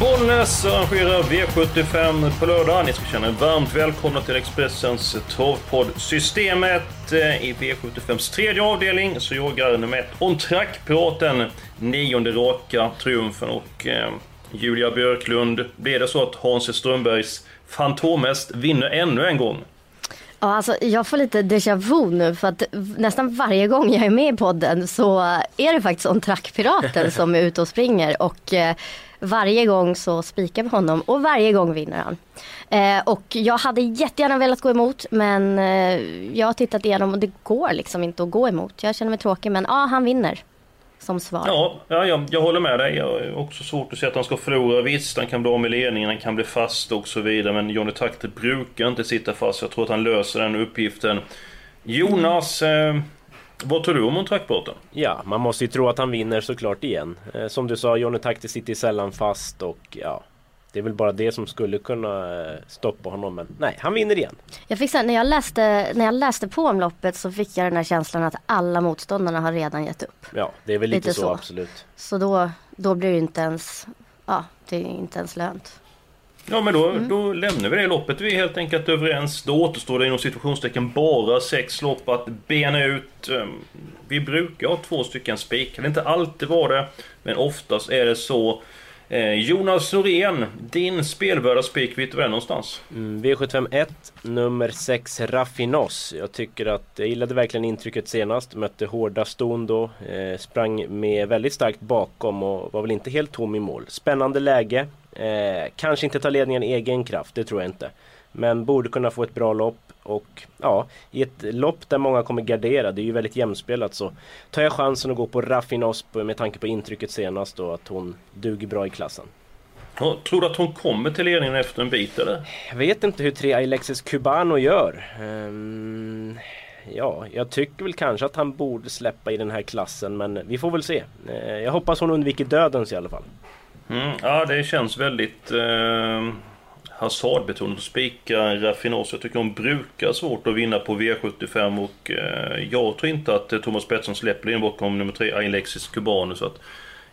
Bollnäs arrangerar V75 på lördag. Ni ska känna er varmt välkomna till Expressens torvpodd Systemet. Eh, I V75s tredje avdelning så jagar nummer ett On Track-piraten nionde raka triumfen och eh, Julia Björklund. Blir det så att Hans Strömbergs Fantomest vinner ännu en gång? Ja, alltså, jag får lite déjà vu nu för att nästan varje gång jag är med i podden så är det faktiskt On Track-piraten som är ute och springer och eh, varje gång så spikar vi honom och varje gång vinner han. Eh, och jag hade jättegärna velat gå emot men eh, jag har tittat igenom och det går liksom inte att gå emot. Jag känner mig tråkig men ja, han vinner. Som svar. Ja, ja jag, jag håller med dig. Jag har också svårt att se att han ska förlora. Visst, han kan bli av med ledningen, han kan bli fast och så vidare. Men Johnny Takter brukar inte sitta fast. Jag tror att han löser den uppgiften. Jonas, eh, vad tror du om Montrackbåten? Ja, man måste ju tro att han vinner såklart igen. Eh, som du sa, Johnny Takter sitter sällan fast och ja, det är väl bara det som skulle kunna eh, stoppa honom. Men nej, han vinner igen. Jag fick så här, när, jag läste, när jag läste på om loppet så fick jag den här känslan att alla motståndarna har redan gett upp. Ja, det är väl lite, Lite så, så. absolut. Så då, då blir det inte ens, ja, det är inte ens lönt. Ja, men då, då lämnar vi det loppet. Vi är helt enkelt överens. Då återstår det inom situationstecken bara sex lopp att bena ut. Ehm, Vi brukar ha två stycken spikar. Det är inte alltid var det, men oftast är det så. Eh, Jonas Norén, din spelvärda spik, vet du var den någonstans? Mm, V751, nummer 6 Raffinos. Jag tycker att jag gillade verkligen intrycket senast. Mötte hårda ston då. Eh, sprang med väldigt starkt bakom och var väl inte helt tom i mål. Spännande läge. Eh, kanske inte ta ledningen i egen kraft, det tror jag inte. Men borde kunna få ett bra lopp och ja, i ett lopp där många kommer gardera, det är ju väldigt jämspelat så tar jag chansen att gå på Raffinos med tanke på intrycket senast och att hon duger bra i klassen. Ja, tror du att hon kommer till ledningen efter en bit eller? Jag vet inte hur tre Alexis Cubano gör. Ehm, ja, jag tycker väl kanske att han borde släppa i den här klassen men vi får väl se. Eh, jag hoppas hon undviker dödens i alla fall. Mm, ja, det känns väldigt eh, hasardbetonat att spika Raffinos. Jag tycker hon brukar svårt att vinna på V75 och eh, jag tror inte att eh, Thomas Pettersson släpper in bakom nummer tre Alexis Cubano. Så att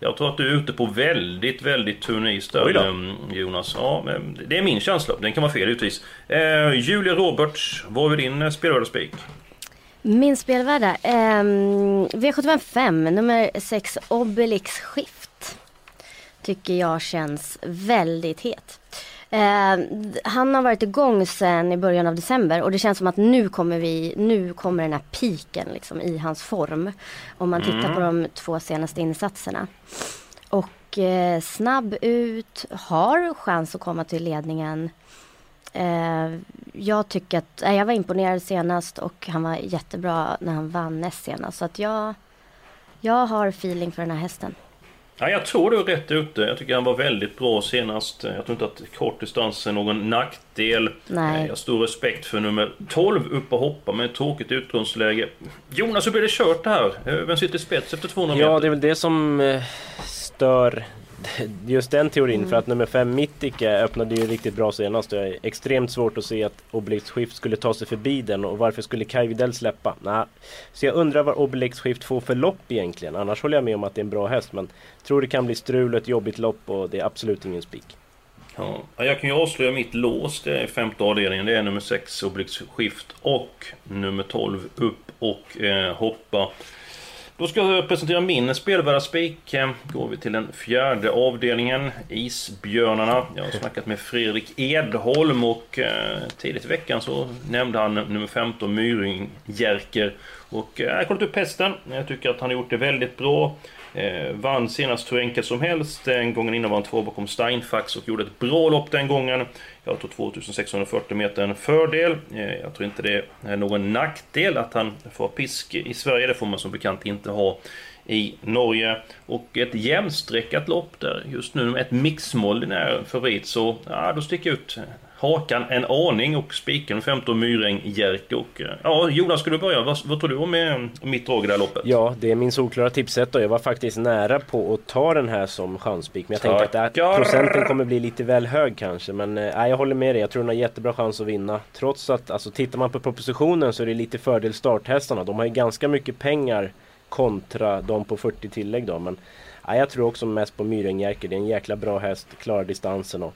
jag tror att du är ute på väldigt, väldigt tunn is där eh, Jonas. Ja, men det är min känsla. Den kan vara fel givetvis. Eh, Julia Roberts, vad är din eh, spelvärda spik? Min spelvärda, ehm, V755 nummer 6 Obelix Skift. Tycker jag känns väldigt het. Ehm, han har varit igång sedan i början av december och det känns som att nu kommer vi, nu kommer den här piken liksom i hans form. Om man tittar på de två senaste insatserna. Och eh, snabb ut, har chans att komma till ledningen. Eh, jag tycker att, eh, jag var imponerad senast och han var jättebra när han vann näst senast. Så att jag, jag har feeling för den här hästen. Ja, jag tror du är rätt ute. Jag tycker han var väldigt bra senast. Jag tror inte att kort distans är någon nackdel. Nej. Eh, Jag har stor respekt för nummer 12 upp och hoppa med ett tråkigt utgångsläge. Jonas, hur blir det kört det här? Eh, Vem sitter i spets efter 200 Ja, meter? det är väl det som eh, stör just den teorin för att nummer 5 Mittike öppnade ju riktigt bra senast och jag är extremt svårt att se att Obelix Skift skulle ta sig förbi den och varför skulle Kaj Widell släppa? Nah. Så jag undrar vad Obelix Skift får för lopp egentligen. Annars håller jag med om att det är en bra häst men tror det kan bli strul och ett jobbigt lopp och det är absolut ingen spik. Ja. Ja, jag kan ju avslöja mitt lås. Det är femte avdelningen. Det är nummer 6 Obelix Skift och nummer 12 upp och eh, hoppa. Då ska jag presentera min spelvärda spik. Ehm, går vi till den fjärde avdelningen, Isbjörnarna. Jag har snackat med Fredrik Edholm och eh, tidigt i veckan så nämnde han nummer 15 Myring Jerker. Och eh, jag har kollat upp hästen. Jag tycker att han har gjort det väldigt bra. Eh, vann senast hur enkelt som helst. Den gången innan var han två bakom Steinfax och gjorde ett bra lopp den gången. Jag tror 2640 meter en fördel. Eh, jag tror inte det är någon nackdel att han får pisk i Sverige. Det får man som bekant inte ha i Norge. Och ett jämnstreckat lopp där just nu. Ett mixmål är favorit så ja, då sticker jag ut hakan en aning och spiken 15 Myräng Jerk och eh, ja Jonas ska du börja? Vad, vad tror du om eh, mitt drag i det här loppet? Ja det är min solklara tipset och jag var faktiskt nära på att ta den här som chanspik men jag tänkte att äh, procenten kommer bli lite väl hög kanske men äh, jag håller med dig. Jag tror den har jättebra chans att vinna. Trots att alltså tittar man på propositionen så är det lite fördel starthästarna. De har ju ganska mycket pengar kontra de på 40 tillägg då men ja, jag tror också mest på Myräng Jerker det är en jäkla bra häst klarar distansen och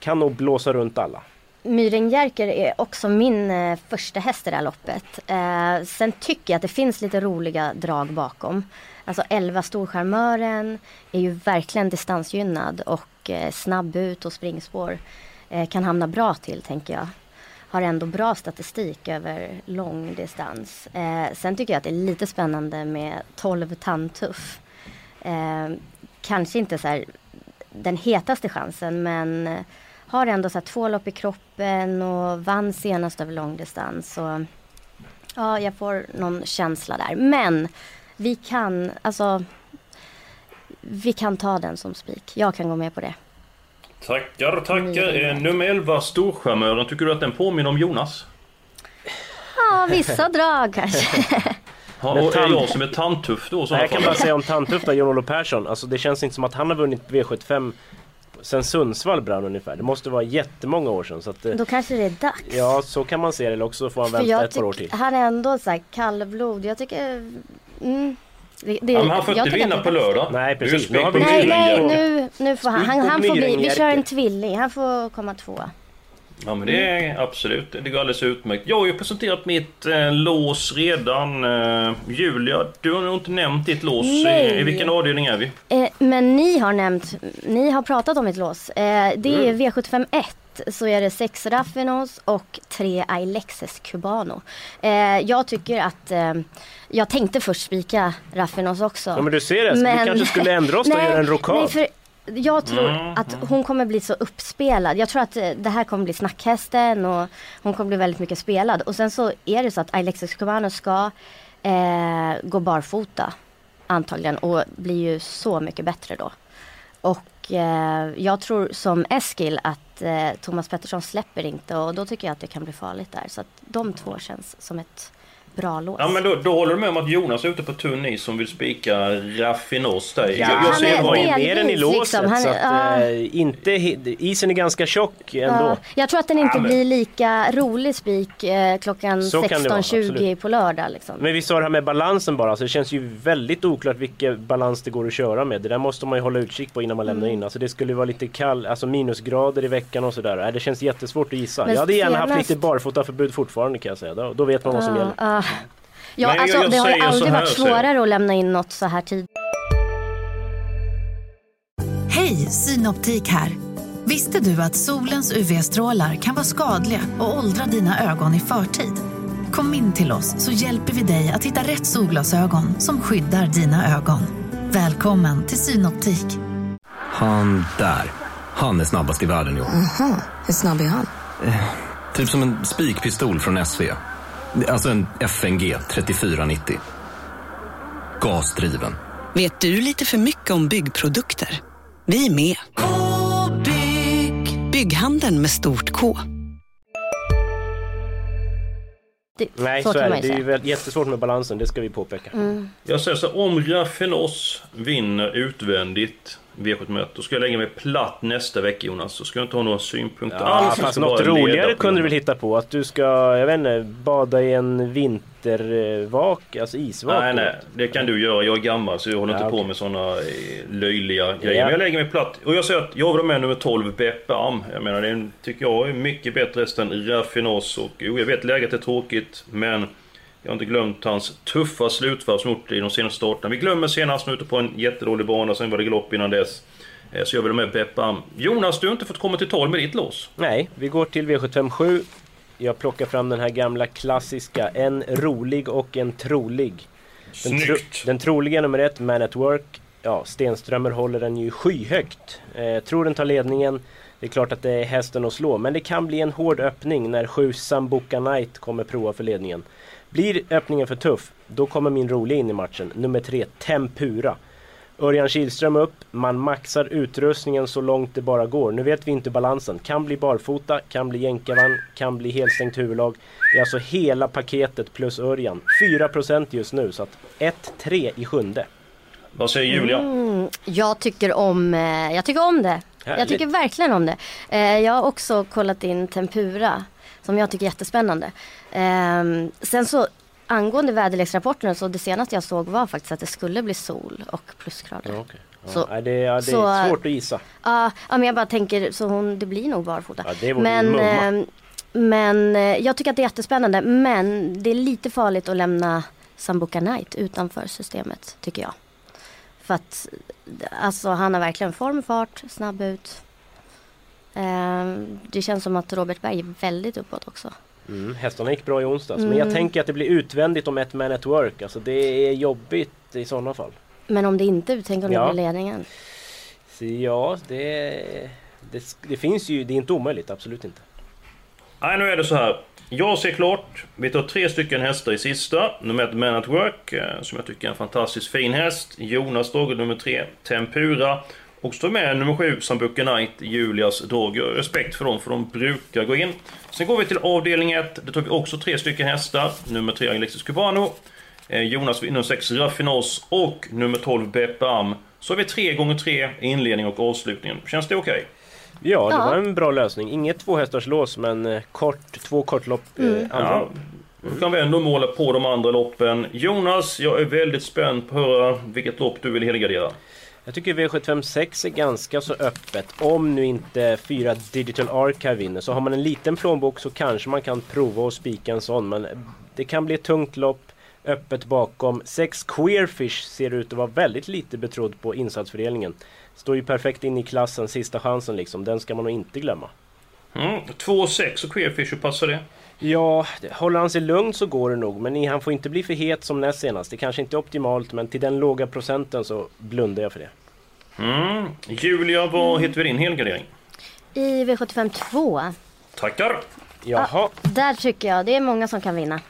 kan nog blåsa runt alla. Myring Jerker är också min eh, första häst i det här loppet. Eh, sen tycker jag att det finns lite roliga drag bakom. Alltså 11 Storcharmören är ju verkligen distansgynnad och eh, snabb ut och springspår. Eh, kan hamna bra till tänker jag. Har ändå bra statistik över lång distans. Eh, sen tycker jag att det är lite spännande med 12 Tandtuff. Eh, kanske inte så här den hetaste chansen men eh, har ändå så två lopp i kroppen och vann senast över långdistans. Så, ja, jag får någon känsla där. Men vi kan, alltså, vi kan ta den som spik. Jag kan gå med på det. Tackar, tackar. Mm. Nummer 11, Storcharmören. Tycker du att den påminner om Jonas? Ja, vissa drag kanske. Ja, och är jag som är tandtuff då? Nej, jag kan bara säga om tandtuff då, Jon-Olof Persson. Alltså det känns inte som att han har vunnit V75 sen Sundsvall brann ungefär. Det måste vara jättemånga år sedan. Så att, Då kanske det är dags. Ja, så kan man se det. Eller också får han vänta ett par år till. Han är ändå så här kallblod. Jag tycker... Mm, det, det, ja, men han får inte vinna på lördag. Nej precis. Nu nej, nej, nu, nu får han. Han, han får bli, vi kör en tvilling. Han får komma tvåa. Ja men det är absolut, det går alldeles utmärkt. Jag har ju presenterat mitt eh, lås redan. Eh, Julia, du har nog inte nämnt ditt lås. I, I, vilken avdelning är vi? Eh, men ni har nämnt, ni har pratat om mitt lås. Eh, det är mm. V751 så är det 6 Raffinos och 3 Ailexes Cubano. Eh, jag tycker att eh, jag tänkte först spika Raffinos också. Ja men du ser det, men... vi kanske skulle ändra oss och göra en rokad jag tror mm, att mm. hon kommer bli så uppspelad. Jag tror att eh, det här kommer bli snackhästen och hon kommer bli väldigt mycket spelad. Och sen så är det så att Alexis Cubano ska eh, gå barfota antagligen och blir ju så mycket bättre då. Och eh, jag tror som Eskil att eh, Thomas Pettersson släpper inte och då tycker jag att det kan bli farligt där. Så att de två känns som ett bra lås. Ja men då, då håller du med om att Jonas är ute på tunn is som vill spika Raffinos där. Ja, jag, jag ser han är mer än i låset liksom. han, så att, äh, inte, isen är ganska tjock ändå. Ja, jag tror att den inte blir lika rolig spik eh, klockan 16.20 på lördag. Liksom. Men vi sa det här med balansen bara, så det känns ju väldigt oklart vilken balans det går att köra med. Det där måste man ju hålla utkik på innan man lämnar mm. in. Alltså det skulle vara lite kall, alltså minusgrader i veckan och sådär. Det känns jättesvårt att gissa. Men jag hade gärna senast... haft lite barfotaförbud fortfarande kan jag säga. Då, då vet man vad som gäller. Ja, Nej, alltså, jag, jag det har ju aldrig varit svårare att lämna in något så här tidigt. Hej, Synoptik här. Visste du att solens UV-strålar kan vara skadliga och åldra dina ögon i förtid? Kom in till oss så hjälper vi dig att hitta rätt solglasögon som skyddar dina ögon. Välkommen till Synoptik. Han där, han är snabbast i världen år. Aha, hur snabb är han? Eh, typ som en spikpistol från SV. Alltså en FNG 3490. Gasdriven. Vet du lite för mycket om byggprodukter? Vi är med. -bygg. Bygghandeln med stort K. Det, Nej, så, så är det. Det är ju jättesvårt med balansen, det ska vi påpeka. Mm. Jag säger så om Raffinos vinner utvändigt V7-möte. Då ska jag lägga mig platt nästa vecka Jonas. Så ska jag inte ha några synpunkter ja, alls. Fast något roligare kunde du väl hitta på? Att du ska, jag vet inte, bada i en vintervak, alltså isvak? Nej, nej. Det kan du göra. Jag är gammal så jag håller ja, inte okay. på med sådana eh, löjliga grejer. Ja. Men jag lägger mig platt. Och jag säger att jag vill ha med nummer 12, Beppe Am. Jag menar, det tycker jag är mycket bättre än Raffinos. Och jo, jag vet läget är tråkigt, men jag har inte glömt hans tuffa slutvarv som gjort i de senaste starterna. Vi glömmer senast nu ute på en jättedålig bana, sen var det galopp innan dess. Eh, så jag vill med Beppa. Jonas, du har inte fått komma till tal med ditt lås. Nej, vi går till V757. Jag plockar fram den här gamla klassiska. En rolig och en trolig. Den, tro, den troliga nummer ett, Man at Work. Ja, Stenströmer håller den ju skyhögt. Eh, tror den tar ledningen. Det är klart att det är hästen att slå, men det kan bli en hård öppning när sju Sambuca Knight kommer prova för ledningen. Blir öppningen för tuff, Då kommer min roliga in i matchen. Nummer tre, Tempura. Örjan Kihlström upp, man maxar utrustningen så långt det bara går. Nu vet vi inte balansen. Kan bli barfota, kan bli jänkarvagn, kan bli helstängt huvudlag. Det är alltså hela paketet plus Örjan. 4% just nu, så att 1-3 i sjunde. Vad säger Julia? Mm, jag tycker om, eh, jag tycker om det. Härligt. Jag tycker verkligen om det. Eh, jag har också kollat in tempura som jag tycker är jättespännande. Eh, sen så angående väderleksrapporterna så det senaste jag såg var faktiskt att det skulle bli sol och plusgrader. Ja. Ja, Så- nej, det, ja, det så- är svårt att gissa. Ja, ja, men jag bara tänker så hon, det blir nog barfota. Ja, vore men, eh, men eh, jag tycker att det är jättespännande. Men det är lite farligt att lämna Sambuca Knight utanför systemet tycker jag. För att alltså, han har verkligen form, fart, snabb ut. Eh, det känns som att Robert Berg är väldigt uppåt också. Mm, hästarna gick bra i onsdags. Men jag Mm. tänker att det blir utvändigt om ett man at work. Alltså det är jobbigt i sådana fall. Men om det inte är, tänk om Ja. det blir ledningen. Så ja, det, det, det finns ju, det är inte omöjligt, absolut inte. Nej, nu är det så här. Jag ser klart. Vi tar tre stycken hästar i sista. Nummer ett, Man at Work, eh, som jag tycker är en fantastiskt fin häst. Jonas Dogge nummer tre, Tempura. Och står med nummer sju, Sambuca Knight, Julias Dogge. Respekt för dem, för de brukar gå in. Sen går vi till avdelning 1. Där tar vi också tre stycken hästar. Nummer tre, Alexis Cubano. Eh, Jonas nummer 6, Raffinos. Och nummer 12, Beppe Am. Så har vi tre gånger tre i inledning och avslutningen. Känns det okej? Ja, det Ja. var en bra lösning. Inget tvåhästarslås men eh, kort, två kortlopp eh, Mm. andra Ja. Då kan vi ändå måla på de andra loppen. Jonas, jag är väldigt spänd på att höra vilket lopp du vill helgardera. Jag tycker V756 är ganska så öppet. Om nu inte fyra Digital Archive vinner. Så har man en liten plånbok så kanske man kan prova att spika en sån. Men det kan bli ett tungt lopp. Öppet bakom. Sex Queerfish ser ut att vara väldigt lite betrodd på insatsfördelningen. Står ju perfekt in i klassen, sista chansen liksom. Den ska man nog inte glömma. Mm. 2-6 och Queerfish, hur passar det? Ja, håller han sig lugn så går det nog. Men han får inte bli för het som näst senast. Det kanske inte är optimalt men till den låga procenten så blundar jag för det. Mm. Julia, vad heter vi din helgardering? I V75 2 Tackar! Jaha. Där tycker jag det är många som kan vinna.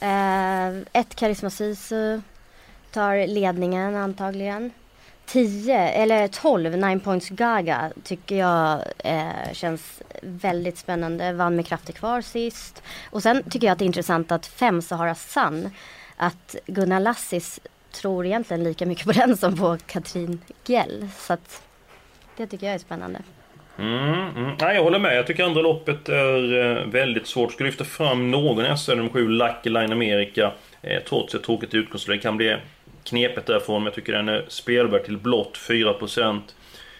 Eh, ett Karisma Sisu tar ledningen antagligen. 10 eller 12 Nine Points Gaga tycker jag eh, känns väldigt spännande. Vann med krafter kvar sist. Och sen tycker jag att det är intressant att 5 Sahara Sun att Gunnar Lassis tror egentligen lika mycket på den som på Katrin Gjell. Så att det tycker jag är spännande. Mm, mm. Nej, jag håller med. Jag tycker andra loppet är eh, väldigt svårt. Ska lyfta fram någon SM7 Lucky Line America. Eh, trots ett tråkigt utgångsläge kan bli knepet därifrån, men jag tycker den är spelvärd till blott 4%.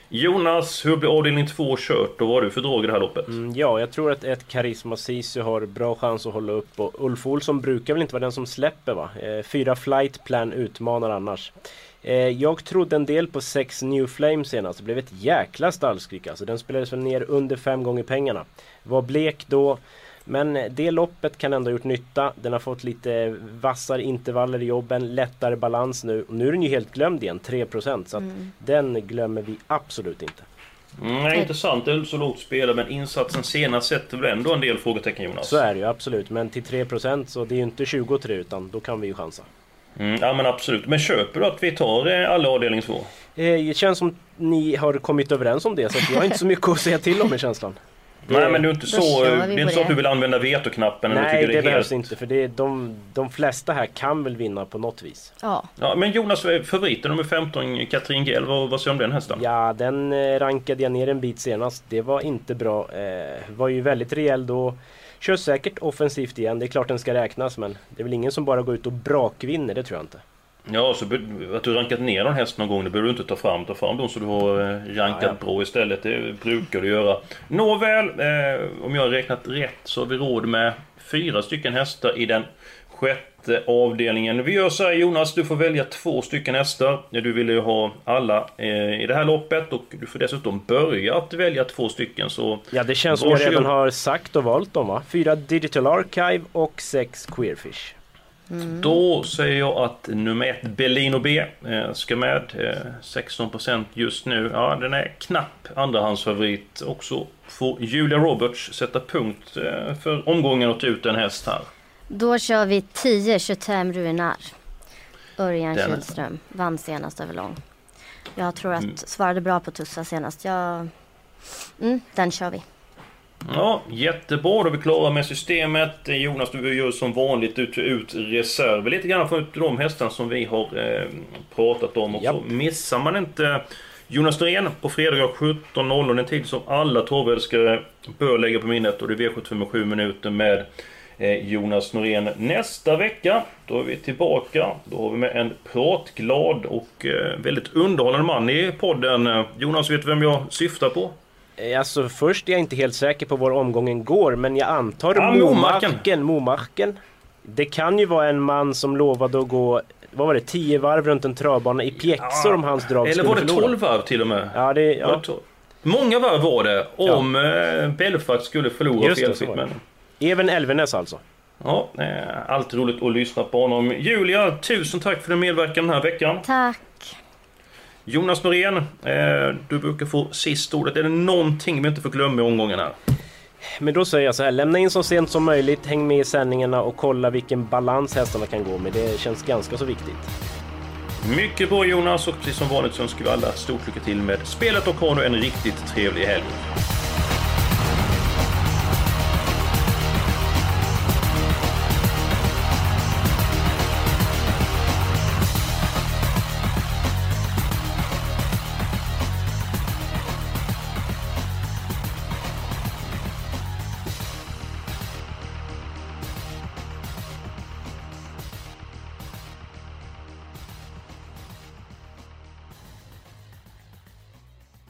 Jonas, hur blir avdelning 2 kört och vad har du för drag i det här loppet? Mm, ja, jag tror att ett Karisma Sisu har bra chans att hålla upp och Ulf Olsson brukar väl inte vara den som släpper va? Eh, fyra Flight Plan utmanar annars. Eh, jag trodde en del på 6 New Flame senast. Det blev ett jäkla stallskrik alltså. Den spelades väl ner under fem gånger pengarna. Var blek då. Men det loppet kan ändå ha gjort nytta. Den har fått lite vassare intervaller i jobben, lättare balans nu. Och nu är den ju helt glömd igen, 3% så att den glömmer vi absolut inte. Mm, nej, intressant. Det är så lågt spelat, men insatsen senast sätter väl ändå en del frågetecken, Jonas? Så är det ju absolut, men till 3% så det är ju inte 23 utan då kan vi ju chansa. Mm, ja, men absolut. Men köper du att vi tar eh, alla avdelning 2? Eh, Det känns som ni har kommit överens om det så jag har inte så mycket att säga till om i känslan. Det- Nej, men du är inte så... Det är inte så att det. du vill använda vetoknappen eller du Nej, tycker det, det är behövs helt... inte för det är de, de flesta här kan väl vinna på något vis. Ja, Ja, men Jonas, favoriten nummer 15, Katrin Gell, vad, vad säger du om den hästen? Ja, den eh, rankade jag ner en bit senast. Det var inte bra. Eh, var ju väldigt rejäl då. Kör säkert offensivt igen. Det är klart den ska räknas men det är väl ingen som bara går ut och brakvinner, det tror jag inte. Ja, så att du rankat ner någon häst någon gång, det behöver du inte ta fram. Ta fram dem så du har eh, rankat Ja, ja. bra istället. Det brukar du göra. Nåväl, eh, om jag har räknat rätt så har vi råd med fyra stycken hästar i den sjätte avdelningen. Vi gör så här Jonas, du får välja två stycken hästar. Du ville ju ha alla eh, i det här loppet och du får dessutom börja att välja två stycken. Så Ja, det känns som jag redan har sagt och valt dem va? Fyra Digital Archive och sex Queerfish. Då säger jag att nummer ett, Bellino B, eh, ska med. Eh, 16% just nu. Ja, den är knapp andrahandsfavorit. Och så får Julia Roberts sätta punkt eh, för omgången och ta ut en häst här. Då kör vi 10 25 Ruinar. Örjan Den- Kihlström vann senast över lång. Jag tror att Mm. svarade bra på Tussa senast. Jag... Mm, den kör vi. Ja, jättebra. Då är vi klara med systemet. Jonas, du gör som vanligt ut, ut reserver lite grann för de hästarna som vi har eh, pratat om. Och så missar man inte Jonas Norén på fredag 17.00. En tid som alla torvälskare bör lägga på minnet. Och det är V75 med 7 minuter med eh, Jonas Norén. Nästa vecka, då är vi tillbaka. Då har vi med en pratglad och eh, väldigt underhållande man i podden. Jonas, vet du vem jag syftar på? Eh, Alltså först är jag inte helt säker på var omgången går men jag antar Ja, Momarken. Momarken. Det kan ju vara en man som lovade att gå vad var det, 10 varv runt en travbana i pjäxor om hans drag Eller skulle var det förlora. 12 varv till och med? Ja, det, ja. Många varv var det om ja. Belfast skulle förlora Just det, så felfritt. Men, Even Elvenäs alltså. ja, eh, alltid roligt att lyssna på honom. Julia, tusen tack för din medverkan den här veckan. Tack. Jonas Norén, eh, du brukar få sist ordet. Är det någonting vi inte får glömma i omgången här? Men då säger jag så här, lämna in så sent som möjligt, häng med i sändningarna och kolla vilken balans hästarna kan gå med. Det känns ganska så viktigt. Mycket bra Jonas och precis som vanligt så önskar vi alla stort lycka till med spelet och ha nu en riktigt trevlig helg.